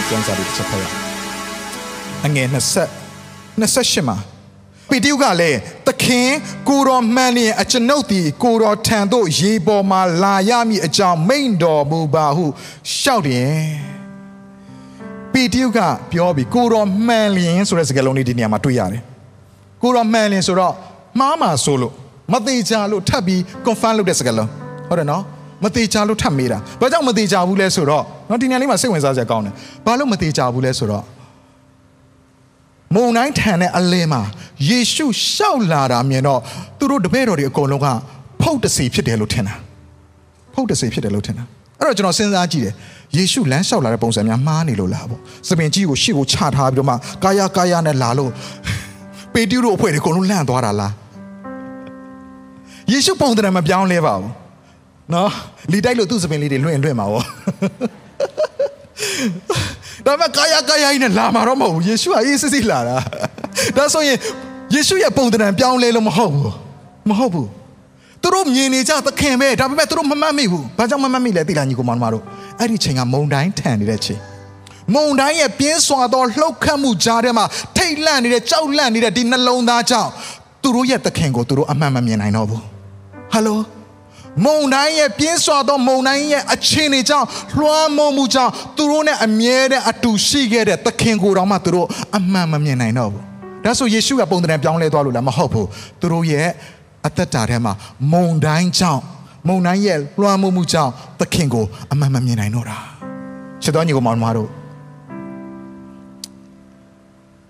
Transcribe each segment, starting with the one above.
နော်ကျမ်းစာလေးတစ်ချက်ဖတ်ရအောင်အငယ်20 28မှာပေတရုကလည်းသခင်ကိုတော်မှန်လျင်အကျွန်ုပ်သည်ကိုတော်ထံသို့ရေပေါ်မှာလာရမည်အကြောင်းမိန်တော်မူပါဟုရှောက်တယ်ပေတရုကပြောပြီးကိုတော်မှန်လျင်ဆိုတဲ့စကားလုံးလေးဒီနေရာမှာတွေ့ရတယ်ကိုတော်မှန်လျင်ဆိုတော့မှားမှာဆိုလို့မသေးချာလို့ထပ်ပြီး confirm လုပ်တဲ့စကားလုံးဟုတ်တယ်နော် မသေးချာလို့ထပ်မေးတာဘာကြောင့်မသေးချာဘူးလဲဆိုတော့နော်ဒီနေရာလေးမှာစိတ်ဝင်စားစရာကောင်းတယ်ဘာလို့မသေးချာဘူးလဲဆိုတော့မုံတိုင်းထန်တဲ့အလင်းမှာယေရှုရှောက်လာတာမြင်တော့သူတို့တပည့်တော်တွေအကုန်လုံးကဖုတ်တစီဖြစ်တယ်လို့ထင်တာဖုတ်တစီဖြစ်တယ်လို့ထင်တာအဲ့တော့ကျွန်တော်စဉ်းစားကြည့်တယ်ယေရှုလမ်းလျှောက်လာတဲ့ပုံစံများမှားနေလို့လားပေါ့စပင်ကြီးကိုရှေ့ကိုချထားပြီးတော့မှကာယကာယနဲ့လာလို့ပေတရုတို့အဖွဲ့တွေအကုန်လုံးလန့်သွားတာလားယေရှုပုံသဏ္ဍာန်မပြောင်းလဲပါဘူး နော်လီတိုက်လို့သူ့စပင်လေးတွေလွင့်လွင့်မှာပေါ့ဒါပေမဲ့ကာယကာယကြီးနဲ့လာမှာတော့မဟုတ်ဘူးယေရှုကအေးစစ်စစ်လာတာဒါဆိုရင်ယေရှုရဲ့ပုံသဏ္ဍာန်ပြောင်းလဲလို့မဟုတ်ဘူးမဟုတ်ဘူးသူတို့မြင်နေကြသခင်ပဲဒါပေမဲ့သူတို့မမှတ်မိဘူးဘာကြောင့်မမှတ်မိလဲသိလားညီကောင်မတို့အဲ့ဒီချိန်ကမုံတိုင်းထန်နေတဲ့ချိန်မုံတိုင်းရဲ့ပြင်းစွာသောလှုပ်ခတ်မှုကြားထဲမှာထိတ်လန့်နေတဲ့ကြောက်လန့်နေတဲ့ဒီနှလုံးသားကြောင့်သူတို့ရဲ့သခင်ကိုသူတို့အမှန်မမြင်နိုင်တော့ဘူးဟယ်လို မုံတိုင်းရဲ့ပြင်းစွာသောမုံတိုင်းရဲ့အခြေအနေကြောင့်လွှမ်းမိုးမှုကြောင့်သူတို့နဲ့အမြဲတမ်းအတူရှိခဲ့တဲ့သခင်ကိုယ်တော်မှသူတို့အမှန်မမြင်နိုင်တော့ဘူးဒါဆိုယေရှုကပုံသဏ္ဍာန်ပြောင်းလဲသွားလို့လားမဟုတ်ဘူးသူတို့ရဲ့အသက်တာထဲမှာမုံတိုင်းကြောင့်မုံတိုင်းရဲ့လွှမ်းမိုးမှုကြောင့်သခင်ကိုအမှန်မမြင်နိုင်တော့တာချစ်တော်ညီကောင်မောင်တို့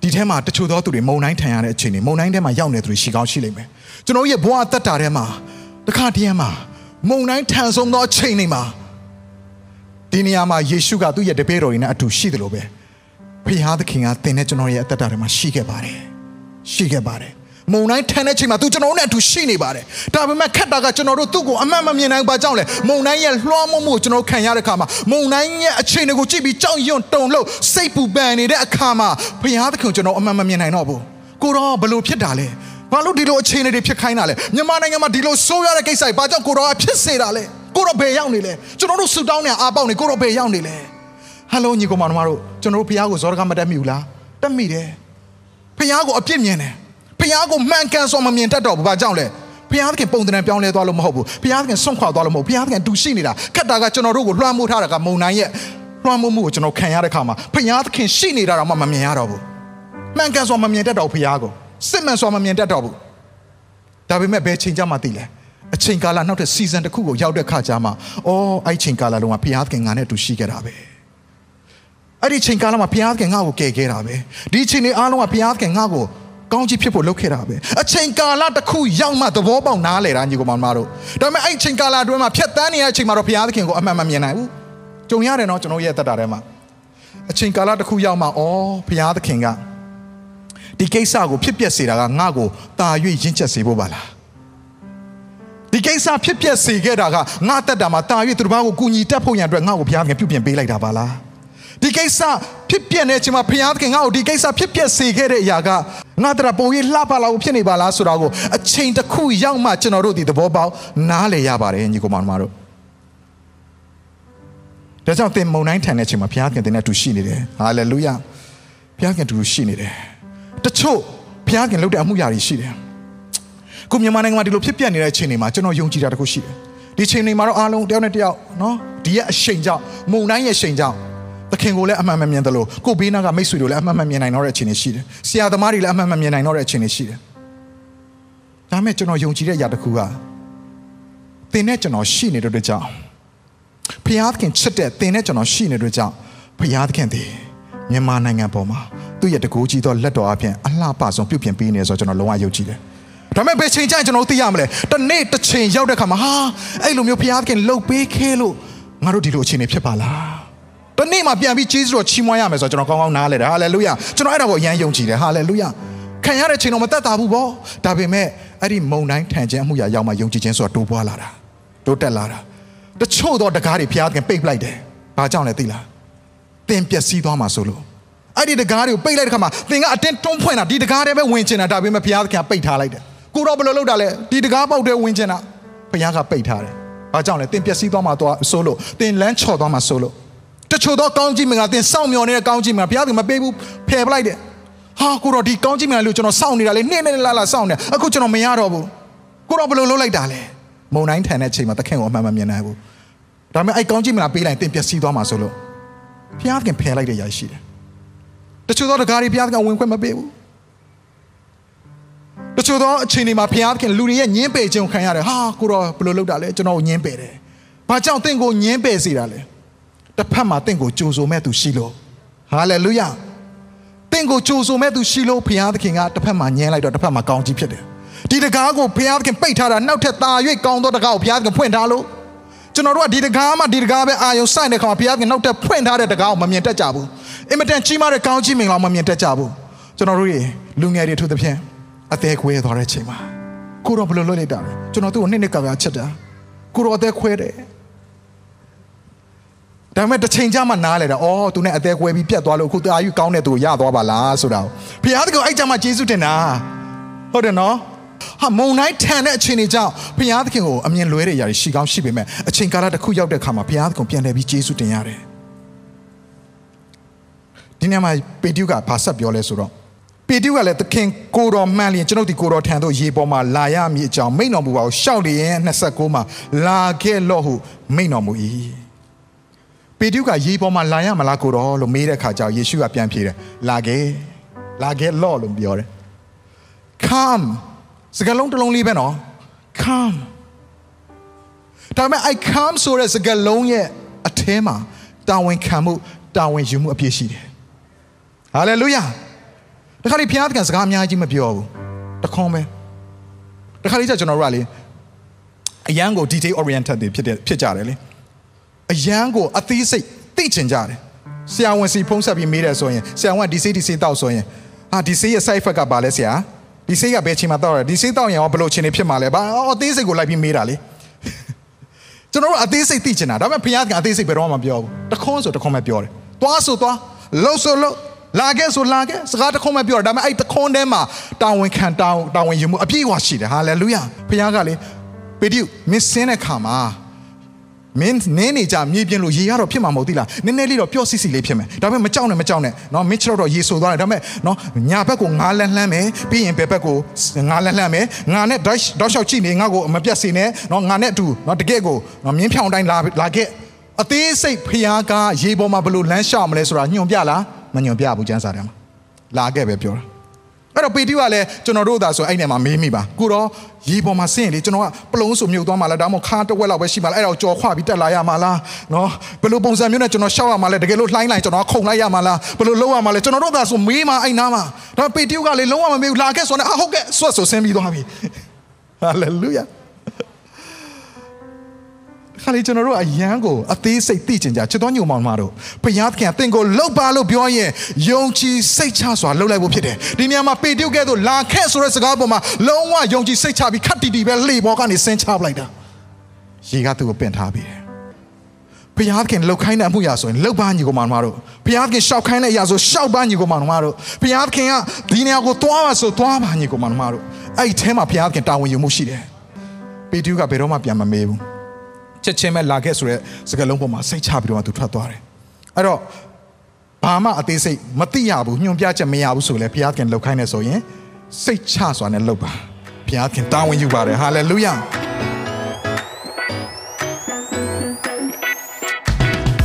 ဒီထဲမှာတချို့သောသူတွေမုံတိုင်းထန်ရတဲ့အချိန်တွေမုံတိုင်းထဲမှာရောက်နေသူတွေရှိကောင်းရှိလိမ့်မယ်ကျွန်တော်ရဲ့ဘဝအသက်တာထဲမှာ တခါတည်းမှာမုံတိုင်းထန်ဆုံးသောအချိန်တွေမှာဒီနေရာမှာယေရှုကသူ့ရဲ့တပည့်တော်တွေနဲ့အတူရှိတယ်လို့ပဲဖခင်သခင်ကသင်နဲ့ကျွန်တော်ရဲ့အသက်တာထဲမှာရှိခဲ့ပါတယ်ရှိခဲ့ပါတယ်မုံတိုင်းထန်တဲ့ချိန်မှာသူကျွန်တော်တို့နဲ့အတူရှိနေပါတယ်ဒါပေမဲ့ခက်တာကကျွန်တော်တို့သူ့ကိုအမှန်မမြင်နိုင်ပါကြောင့်လေမုံတိုင်းရဲ့လွှမ်းမိုးမှုကိုကျွန်တော်ခံရတဲ့အခါမှာမုံတိုင်းရဲ့အခြေအနေကိုကြည့်ပြီးကြောက်ရွံ့တုန်လို့စိတ်ပူပန်နေတဲ့အခါမှာဖခင်သခင်ကိုကျွန်တော်အမှန်မမြင်နိုင်တော့ဘူးကိုတော့ဘလို့ဖြစ်တာလဲ ဘာလို့ဒီလိုအခြေအနေတွေဖြစ်ခိုင်းတာလဲမြန်မာနိုင်ငံမှာဒီလိုဆိုးရတဲ့ကိစ္စတွေဘာကြောင့်ကိုတော့ဖြစ်စေတာလဲကိုတော့ဘယ်ရောက်နေလဲကျွန်တော်တို့ဆူတောင်းနေအားပေါက်နေကိုတော့ဘယ်ရောက်နေလဲဟယ်လိုညီကောင်မတို့ကျွန်တော်တို့ဖခင်ကိုဇောရကမတက်မိဘူးလားတက်မိတယ်ဖခင်ကိုအပြစ်မြင်တယ်ဖခင်ကိုမှန်ကန်စွာမမြင်တတ်တော့ဘူးဘာကြောင့်လဲဖခင်သခင်ပုံသဏ္ဍာန်ပြောင်းလဲသွားလို့မဟုတ်ဘူးဖခင်သခင်ဆွန့်ခွာသွားလို့မဟုတ်ဖခင်သခင်တူရှိနေတာခက်တာကကျွန်တော်တို့ကိုလွှမ်းမိုးထားတာကမုံနိုင်ရဲ့လွှမ်းမိုးမှုကိုကျွန်တော်ခံရတဲ့ခါမှာဖခင်သခင်ရှိနေတာတော့မှမမြင်ရတော့ဘူးမှန်ကန်စွာမမြင်တတ်တော့ဖခင်ကို စစ်မှန်စွာမမြင်တတ်တော့ဘူးဒါပေမဲ့ဘယ်ချိန်ကြမှသိလဲအချိန်ကာလနောက်ထပ် season တစ်ခုကိုရောက်တဲ့ခါကျမှအော်အဲ့ချိန်ကာလလုံးကဖခင်သခင်ငါနဲ့အတူရှိခဲ့တာပဲအဲ့ဒီချိန်ကာလမှာဘုရားသခင်ငါ့ကိုကယ်ခဲ့တာပဲဒီချိန်တွေအားလုံးကဘုရားသခင်ငါ့ကိုကောင်းချီးဖြစ်ဖို့လုပ်ခဲ့တာပဲအချိန်ကာလတစ်ခုရောက်မှသဘောပေါက်နားလေတာညီကောင်မတို့ဒါပေမဲ့အဲ့ချိန်ကာလအတွင်းမှာဖြတ်တန်းနေတဲ့အချိန်မှာတော့ဘုရားသခင်ကိုအမှန်မမြင်နိုင်ဘူးကြုံရတယ်နော်ကျွန်တော်ရဲ့အသက်တာထဲမှာအချိန်ကာလတစ်ခုရောက်မှဩဘုရားသခင်က ဒီကိစ္စကိုဖြစ်ပျက်စေတာကငါ့ကိုတာ၍ရင့်ချက်စေဖို့ပါလားဒီကိစ္စဖြစ်ပျက်စေခဲ့တာကငါတက်တာမှာတာ၍သူတစ်ပါးကိုကူညီတတ်ဖို့ရန်အတွက်ငါ့ကိုဘုရားသခင်ပြုပြင်ပေးလိုက်တာပါလားဒီကိစ္စဖြစ်ပျက်နေချိန်မှာဘုရားသခင်ငါ့ကိုဒီကိစ္စဖြစ်ပျက်စေခဲ့တဲ့အရာကငါတရပုံရိပ်လှပလာဖို့ဖြစ်နေပါလားဆိုတာကိုအချိန်တစ်ခုရောက်မှကျွန်တော်တို့ဒီသဘောပေါက်နားလည်ရပါတယ်ညီကောင်မတို့ဒါကြောင့်သင်မုံတိုင်းထန်တဲ့အချိန်မှာဘုရားသခင်သင်နဲ့အတူရှိနေတယ်ဟာလေလုယဘုရားသခင်တူရှိနေတယ် တချို့ဘုရားသခင်လုပ်တဲ့အမှုရာတွေရှိတယ်ခုမြန်မာနိုင်ငံမှာဒီလိုဖြစ်ပျက်နေတဲ့အချိန်တွေမှာကျွန်တော်ယုံကြည်တာတခုရှိတယ်ဒီချိန်တွေမှာတော့အားလုံးတယောက်နဲ့တယောက်နော်ဒီရဲ့အချိန်ကြောင့်မုံတိုင်းရဲ့အချိန်ကြောင့်သခင်ကိုလည်းအမှန်မမြင်သလိုကိုဘေးနားကမိတ်ဆွေတို့လည်းအမှန်မမြင်နိုင်တော့တဲ့အချိန်တွေရှိတယ်ဆရာသမားတွေလည်းအမှန်မမြင်နိုင်တော့တဲ့အချိန်တွေရှိတယ်ဒါမဲ့ကျွန်တော်ယုံကြည်တဲ့အရာတစ်ခုကသင်နဲ့ကျွန်တော်ရှိနေတဲ့အတွက်ကြောင့်ဖျားသခင်ချစ်တဲ့သင်နဲ့ကျွန်တော်ရှိနေတဲ့အတွက်ကြောင့်ဖျားသခင်တည်မြန်မာနိုင်ငံပေါ်မှာ သူ့ရဲ့တကူကြီးသောလက်တော်အပြင်အလှပဆုံးပြုပြင်ပေးနေဆိုတော့ကျွန်တော်လုံးဝယုံကြည်တယ်ဒါပေမဲ့ဘယ်ချိန်ကျရင်ကျွန်တော်သိရမလဲတနေ့တစ်ချိန်ရောက်တဲ့ခါမှာဟာအဲ့လိုမျိုးဖျားသခင်လှုပ်ပေးခဲလို့ငါတို့ဒီလိုအခြေအနေဖြစ်ပါလားတနေ့မှပြန်ပြီးဂျေဇုတော်ချီးမွမ်းရမယ်ဆိုတော့ကျွန်တော်ကောင်းကောင်းနားလဲတယ်ဟာလေလုယာကျွန်တော်အဲ့ဒါကိုအရန်ယုံကြည်တယ်ဟာလေလုယာခံရတဲ့ချိန်တော့မသက်သာဘူးပေါ့ဒါပေမဲ့အဲ့ဒီမုံတိုင်းထန်ခြင်းအမှုရာရောက်မှယုံကြည်ခြင်းဆိုတာတိုးပွားလာတာတိုးတက်လာတာတချို့တော့တကားတွေဘုရားသခင်ပိတ်ပလိုက်တယ်ဘာကြောင့်လဲသိလားသင်ပျက်စီးသွားမှာဆိုလို့ အဲ့ဒီတကားတွေကိုပိတ်လိုက်တဲ့ခါမှာသင်ကအတင်းတွန်းဖွင့်တာဒီတကားတွေပဲဝင်ချင်တာဒါပေမဲ့ဘုရားသခင်ကပိတ်ထားလိုက်တယ်ကိုတော့ဘယ်လိုလုပ်တာလဲဒီတကားပေါက်တဲ့ဝင်ချင်တာဘုရားကပိတ်ထားတယ်ဘာကြောင့်လဲသင်ပျက်စီးသွားမှာတော့ဆိုလို့သင်လမ်းချော်သွားမှာဆိုလို့တချို့တော့ကောင်းကြီးမင်္ဂလာသင်စောင့်မျှော်နေတဲ့ကောင်းကြီးမင်္ဂလာဘုရားကမပေးဘူးဖယ်ပလိုက်တယ်ဟာကိုတော့ဒီကောင်းကြီးမင်္ဂလာလို့ကျွန်တော်စောင့်နေတာလေနေ့နေ့လာလာစောင့်နေအခုကျွန်တော်မရတော့ဘူးကိုတော့ဘယ်လိုလုပ်လိုက်တာလဲမုံတိုင်းထန်တဲ့ချိန်မှာသခင်ကိုအမှန်မမြင်နိုင်ဘူးဒါပေမဲ့အဲ့ကောင်းကြီးမင်္ဂလာပေးလိုက်သင်ပျက်စီးသွားမှာဆိုလို့ဘုရားကဖယ်လိုက်တဲ့ຢာရှိတယ်တ ချို့တော့တကားတွေဘုရားကဝင်ခွင့်မပေးဘူးတချို့တော့အချိန်တွေမှာဘုရားခင်လူတွေရဲ့ညင်းပယ်ခြင်းခံရတယ်ဟာကိုတော့ဘယ်လိုလုပ်တာလဲကျွန်တော်ကိုညင်းပယ်တယ်ဘာကြောင့်တင့်ကိုညင်းပယ်စေတာလဲတစ်ဖက်မှာတင့်ကိုကြိုဆိုမဲ့သူရှိလို့ဟာလေလုယာတင့်ကိုကြိုဆိုမဲ့သူရှိလို့ဘုရားသခင်ကတစ်ဖက်မှာညင်းလိုက်တော့တစ်ဖက်မှာကောင်းကြီးဖြစ်တယ်ဒီတကားကိုဘုရားသခင်ပိတ်ထားတာနောက်ထပ်ตา၍ကောင်းသောတကားကိုဘုရားသခင်ဖွင့်ထားလို့ကျွန်တော်တို့ကဒီတကားမှဒီတကားပဲအာယုံစိုက်တဲ့ခါမှာဘုရားသခင်နောက်ထပ်ဖွင့်ထားတဲ့တကားကိုမမြင်တတ်ကြဘူး အင်မတန်ကြီးမားတဲ့ကောင်းကြီးမင်္ဂလာမမြင်တတ်ကြဘူးကျွန်တော်တို့ရေလူငယ်တွေထို့သဖြင့်အသေးခွဲသွားတဲ့ချိန်မှာကိုတော့ဘယ်လိုလုပ်လိုက်တာလဲကျွန်တော်သူ့ကိုနှစ်နှစ်ကကချက်တာကိုတော့အသေးခွဲတယ်ဒါပေမဲ့တစ်ချိန်ကြာမှနားလဲတာအော်သူနဲ့အသေးခွဲပြီးပြတ်သွားလို့အခုတာယူကောင်းတဲ့သူကိုရသွားပါလားဆိုတာဘုရားတကယ်အဲ့ကြမှာယေရှုတင်တာဟုတ်တယ်နော်ဟာမုံတိုင်းထန်တဲ့အချိန်တွေကြောင့်ဘုရားသခင်ကိုအမြင်လွဲတဲ့ຢာတွေရှိကောင်းရှိပေမဲ့အချိန်ကာလတစ်ခုရောက်တဲ့အခါမှာဘုရားသခင်ပြန်လှည့်ပြီးယေရှုတင်ရတယ် ဒီနေ့မှာပေတျုကဘာဆက်ပြောလဲဆိုတော့ပေတျုကလည်းသခင်ကိုတော်မှန်လျင်ကျွန်ုပ်ဒီကိုတော်ထံသို့ရေပေါ်မှာလာရမည်အကြောင်းမိန့်တော်မူပါကိုရှောက်လျင်29မှာလာခဲ့လော့ဟုမိန့်တော်မူ၏ပေတျုကရေပေါ်မှာလာရမလားကိုတော်လို့မေးတဲ့အခါကျတော့ယေရှုကပြန်ဖြေတယ်လာခဲ့လာခဲ့လော့လို့ပြောတယ် come စကားလုံးတစ်လုံးလေးပဲနော် come ဒါပေမဲ့ I come ဆိုတဲ့စကားလုံးရဲ့အထဲမှာတာဝန်ခံမှုတာဝန်ယူမှုအပြည့်ရှိတယ် ဟာလေလုယာတခါလေဘုရားသခင်စကားအများကြီးမပြောဘူးတခွန်းပဲတခါလေကျကျွန်တော်တို့ကလေအရန်ကို detail oriented တွေဖြစ်တဲ့ဖြစ်ကြတယ်လေအရန်ကိုအသေးစိတ်သိချင်ကြတယ်ဆရာဝန်စီဖုံးဆက်ပြီးမေးတယ်ဆိုရင်ဆရာဝန်ကဒီစိတ်ဒီစိတ်တောက်ဆိုရင်ဟာဒီစိတ်ရဲ့ side effect ကဘာလဲဆရာဒီစိတ်ကဘယ်ချိန်မှာတောက်ရဒီစိတ်တောက်ရင်ရောဘယ်လိုချိန်နေဖြစ်မှာလဲဘာအသေးစိတ်ကိုလိုက်ပြီးမေးတာလေကျွန်တော်တို့အသေးစိတ်သိချင်တာဒါပေမဲ့ဘုရားကအသေးစိတ်ဘယ်တော့မှမပြောဘူးတခွန်းဆိုတခွန်းပဲပြောတယ်သွားဆိုသွားလှုပ်ဆိုလှုပ် လာခဲ့ဆိုလာခဲ့စကားတခွန်းပဲပြောတာဒါပေမဲ့အဲ့တခွန်းထဲမှာတာဝန်ခံတာဝန်တာဝန်ယူမှုအပြည့်အဝရှိတယ်ဟာလေလုယဘုရားကလေပေတရုမင်းစင်းတဲ့ခါမှာမင်းနင်းနေကြမြေပြင်လို့ရေရတော့ဖြစ်မှာမဟုတ်သီလားနည်းနည်းလေးတော့ပျော့စီစီလေးဖြစ်မယ်ဒါပေမဲ့မကြောက်နဲ့မကြောက်နဲ့နော်မင်းချတော့တော့ရေဆိုသွားတယ်ဒါပေမဲ့နော်ညာဘက်ကိုငါးလက်လှမ်းမယ်ပြီးရင်ဘယ်ဘက်ကိုငါးလက်လှမ်းမယ်ငါနဲ့ဒေါက်ဒေါက်လျှောက်ကြည့်နေငါ့ကိုမပြတ်စေနဲ့နော်ငါနဲ့အတူနော်တကယ့်ကိုနော်မင်းဖြောင်းတိုင်းလာလာခဲ့အသေးစိတ်ဖျားကားရေပေါ်မှာဘလို့လမ်းလျှောက်မလဲဆိုတာညွန်ပြလား မညွန်ပြဘူးကျန်းစာထဲမှာလာခဲ့ပဲပြောတာအဲ့တော့ပေတိကလည်းကျွန်တော်တို့သာဆိုအဲ့နေမှာမေးမိပါကိုတော့ရေပေါ်မှာဆင်းရင်လေကျွန်တော်ကပလုံဆိုမြုပ်သွားမှလားဒါမှမဟုတ်ခါတစ်ဝက်လောက်ပဲရှိမှလားအဲ့တော့ကြော်ခွပြီးတက်လာရမှာလားနော်ဘယ်လိုပုံစံမျိုးနဲ့ကျွန်တော်ရှောက်ရမှာလဲတကယ်လို့လှိုင်းလိုက်ကျွန်တော်ခုန်လိုက်ရမှာလားဘယ်လိုလုပ်ရမှာလဲကျွန်တော်တို့သာဆိုမေးမှအဲ့နားမှာဒါပေတိကလည်းလုံးဝမမေးဘူးလာခဲ့ဆိုတော့အဟုတ်ကဲ့ဆွတ်ဆိုဆင်းပြီးသွားပြီဟာလေလုယာ ခါလေကျွန်တော်တို့အယံကိုအသေးစိတ်သိကျင်ကြချစ်တော်ညုံမောင်မတို့ဘုရားသခင်အသင်ကိုလှုပ်ပါလို့ပြောရင်ယုံကြည်စိတ်ချစွာလှုပ်လိုက်ဖို့ဖြစ်တယ်ဒီနေရာမှာပေတုကဲ့သို့လာခဲ့ဆိုတဲ့စကားပေါ်မှာလုံးဝယုံကြည်စိတ်ချပြီးခတ်တီတီပဲလှေပေါ်ကနေဆင်းချပလိုက်တာရေကသူ့ကိုပင့်ထားပြီးတယ်ဘုရားသခင်လှုပ်ခိုင်းတဲ့အမှုရာဆိုရင်လှုပ်ပါညီကိုမောင်မတို့ဘုရားသခင်ရှောက်ခိုင်းတဲ့အရာဆိုရှောက်ပါညီကိုမောင်မတို့ဘုရားသခင်ကဒီနေရာကိုသွားပါဆိုသွားပါညီကိုမောင်မတို့အဲ့ဒီအဲမှာဘုရားသခင်တာဝန်ယူမှုရှိတယ်ပေတုကဘယ်တော့မှပြန်မမေးဘူး ချက်ချင်းပဲလာခဲ့ဆိုတဲ့စကားလုံးပေါ်မှာစိတ်ချပြီးတော့သူထွက်သွားတယ်အဲ့တော့ဘာမှအသေးစိတ်မသိရဘူးညွန်ပြချက်မရဘူးဆိုလဲဘုရားခင်လှုပ်ခိုင်းနေဆိုရင်စိတ်ချစွာနဲ့လှုပ်ပါဘုရားခင်တာဝန်ယူပါတယ်ဟာလေလုယာ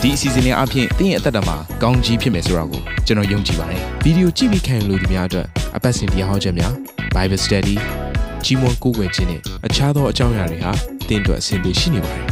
ဒီအစီအစဉ်လေးအပြင်တင်းရဲ့အသက်တာမှာကောင်းကြီးဖြစ်မယ်ဆိုတာကိုကျွန်တော်ယုံကြည်ပါတယ်ဗီဒီယိုကြည့်ပြီးခံယူလို့ဒီများအတွက်အပတ်စဉ်တရားဟောခြင်းများ Bible Study ကြီးမွန်ကိုးကွယ်ခြင်းနဲ့အခြားသောအကြောင်းအရာတွေဟာတင်းအတွက်အဆင်ပြေရှိနေပါတယ်